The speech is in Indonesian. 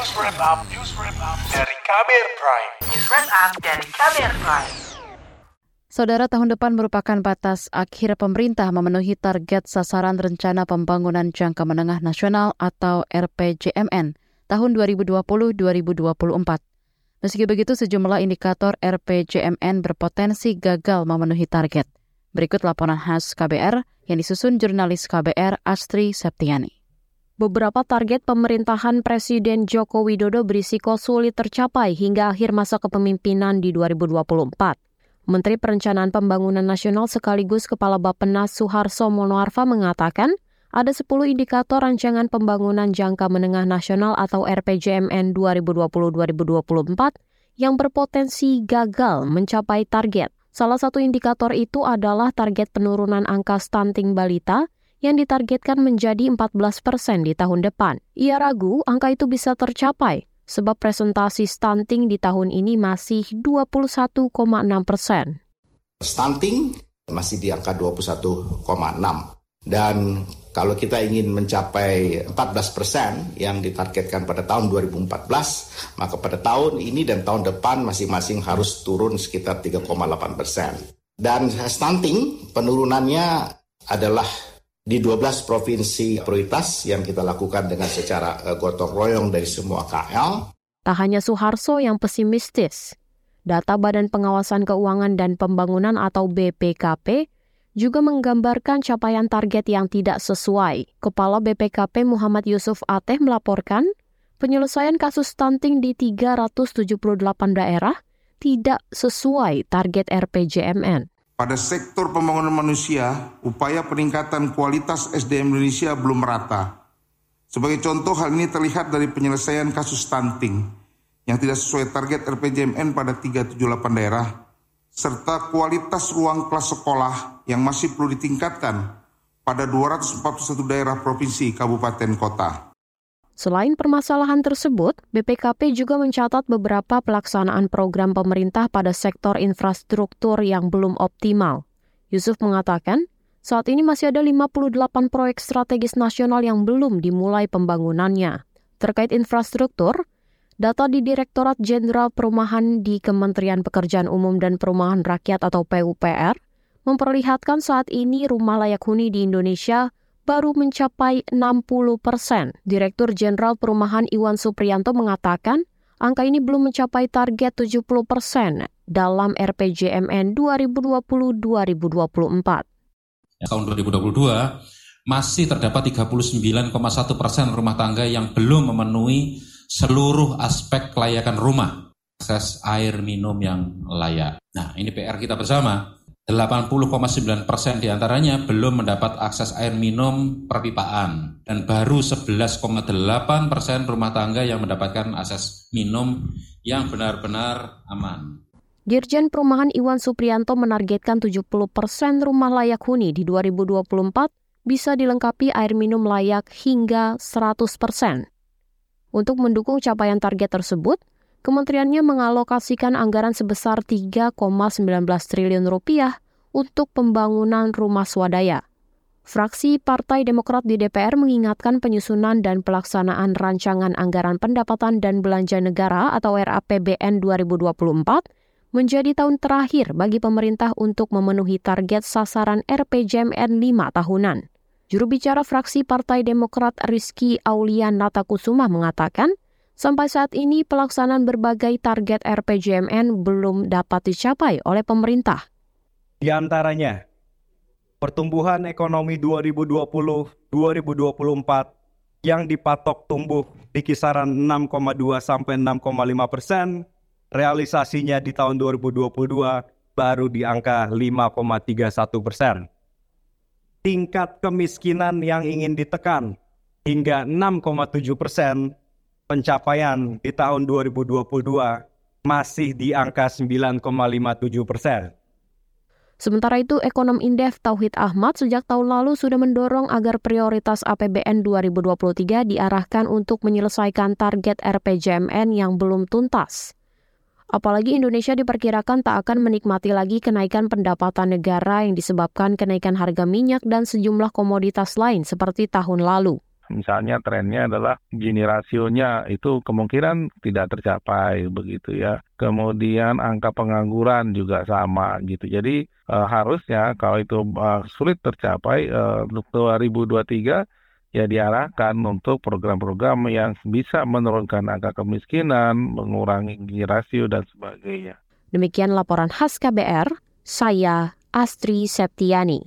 News Wrap Up, News Wrap Up dari Kamer Prime. News Wrap Up dari Kamer Prime. Saudara, tahun depan merupakan batas akhir pemerintah memenuhi target sasaran rencana pembangunan jangka menengah nasional atau RPJMN tahun 2020-2024. Meski begitu, sejumlah indikator RPJMN berpotensi gagal memenuhi target. Berikut laporan khas KBR yang disusun jurnalis KBR Astri Septiani. Beberapa target pemerintahan Presiden Joko Widodo berisiko sulit tercapai hingga akhir masa kepemimpinan di 2024. Menteri Perencanaan Pembangunan Nasional sekaligus Kepala Bappenas Suharso Monoarfa mengatakan ada 10 indikator rancangan pembangunan jangka menengah nasional atau RPJMN 2020-2024 yang berpotensi gagal mencapai target. Salah satu indikator itu adalah target penurunan angka stunting balita yang ditargetkan menjadi 14 persen di tahun depan. Ia ragu angka itu bisa tercapai sebab presentasi stunting di tahun ini masih 21,6 persen. Stunting masih di angka 21,6 dan kalau kita ingin mencapai 14 persen yang ditargetkan pada tahun 2014, maka pada tahun ini dan tahun depan masing-masing harus turun sekitar 3,8 persen. Dan stunting penurunannya adalah di 12 provinsi prioritas yang kita lakukan dengan secara uh, gotong royong dari semua KL. Tak hanya Suharso yang pesimistis, data Badan Pengawasan Keuangan dan Pembangunan atau BPKP juga menggambarkan capaian target yang tidak sesuai. Kepala BPKP Muhammad Yusuf Ateh melaporkan penyelesaian kasus stunting di 378 daerah tidak sesuai target RPJMN. Pada sektor pembangunan manusia, upaya peningkatan kualitas SDM Indonesia belum merata. Sebagai contoh, hal ini terlihat dari penyelesaian kasus stunting yang tidak sesuai target RPJMN pada 378 daerah, serta kualitas ruang kelas sekolah yang masih perlu ditingkatkan pada 241 daerah provinsi, kabupaten, kota. Selain permasalahan tersebut, BPKP juga mencatat beberapa pelaksanaan program pemerintah pada sektor infrastruktur yang belum optimal. Yusuf mengatakan, saat ini masih ada 58 proyek strategis nasional yang belum dimulai pembangunannya. Terkait infrastruktur, data di Direktorat Jenderal Perumahan di Kementerian Pekerjaan Umum dan Perumahan Rakyat atau PUPR memperlihatkan saat ini rumah layak huni di Indonesia baru mencapai 60 persen. Direktur Jenderal Perumahan Iwan Supriyanto mengatakan angka ini belum mencapai target 70 persen dalam RPJMN 2020-2024. Ya, tahun 2022 masih terdapat 39,1 persen rumah tangga yang belum memenuhi seluruh aspek kelayakan rumah, akses air minum yang layak. Nah, ini PR kita bersama 80,9 persen di antaranya belum mendapat akses air minum perpipaan dan baru 11,8 persen rumah tangga yang mendapatkan akses minum yang benar-benar aman. Dirjen Perumahan Iwan Supriyanto menargetkan 70 persen rumah layak huni di 2024 bisa dilengkapi air minum layak hingga 100 persen. Untuk mendukung capaian target tersebut, kementeriannya mengalokasikan anggaran sebesar 3,19 triliun rupiah untuk pembangunan rumah swadaya. Fraksi Partai Demokrat di DPR mengingatkan penyusunan dan pelaksanaan rancangan anggaran pendapatan dan belanja negara atau RAPBN 2024 menjadi tahun terakhir bagi pemerintah untuk memenuhi target sasaran RPJMN 5 tahunan. Juru bicara fraksi Partai Demokrat Rizky Aulia Natakusuma mengatakan, Sampai saat ini pelaksanaan berbagai target RPJMN belum dapat dicapai oleh pemerintah. Di antaranya, pertumbuhan ekonomi 2020-2024 yang dipatok tumbuh di kisaran 6,2 sampai 6,5 persen, realisasinya di tahun 2022 baru di angka 5,31 persen. Tingkat kemiskinan yang ingin ditekan hingga 6,7 persen pencapaian di tahun 2022 masih di angka 9,57 persen. Sementara itu, ekonom Indef Tauhid Ahmad sejak tahun lalu sudah mendorong agar prioritas APBN 2023 diarahkan untuk menyelesaikan target RPJMN yang belum tuntas. Apalagi Indonesia diperkirakan tak akan menikmati lagi kenaikan pendapatan negara yang disebabkan kenaikan harga minyak dan sejumlah komoditas lain seperti tahun lalu. Misalnya trennya adalah gini rasionya itu kemungkinan tidak tercapai begitu ya. Kemudian angka pengangguran juga sama gitu. Jadi uh, harusnya kalau itu uh, sulit tercapai uh, untuk 2023 ya diarahkan untuk program-program yang bisa menurunkan angka kemiskinan, mengurangi gini rasio dan sebagainya. Demikian laporan khas KBR, saya Astri Septiani.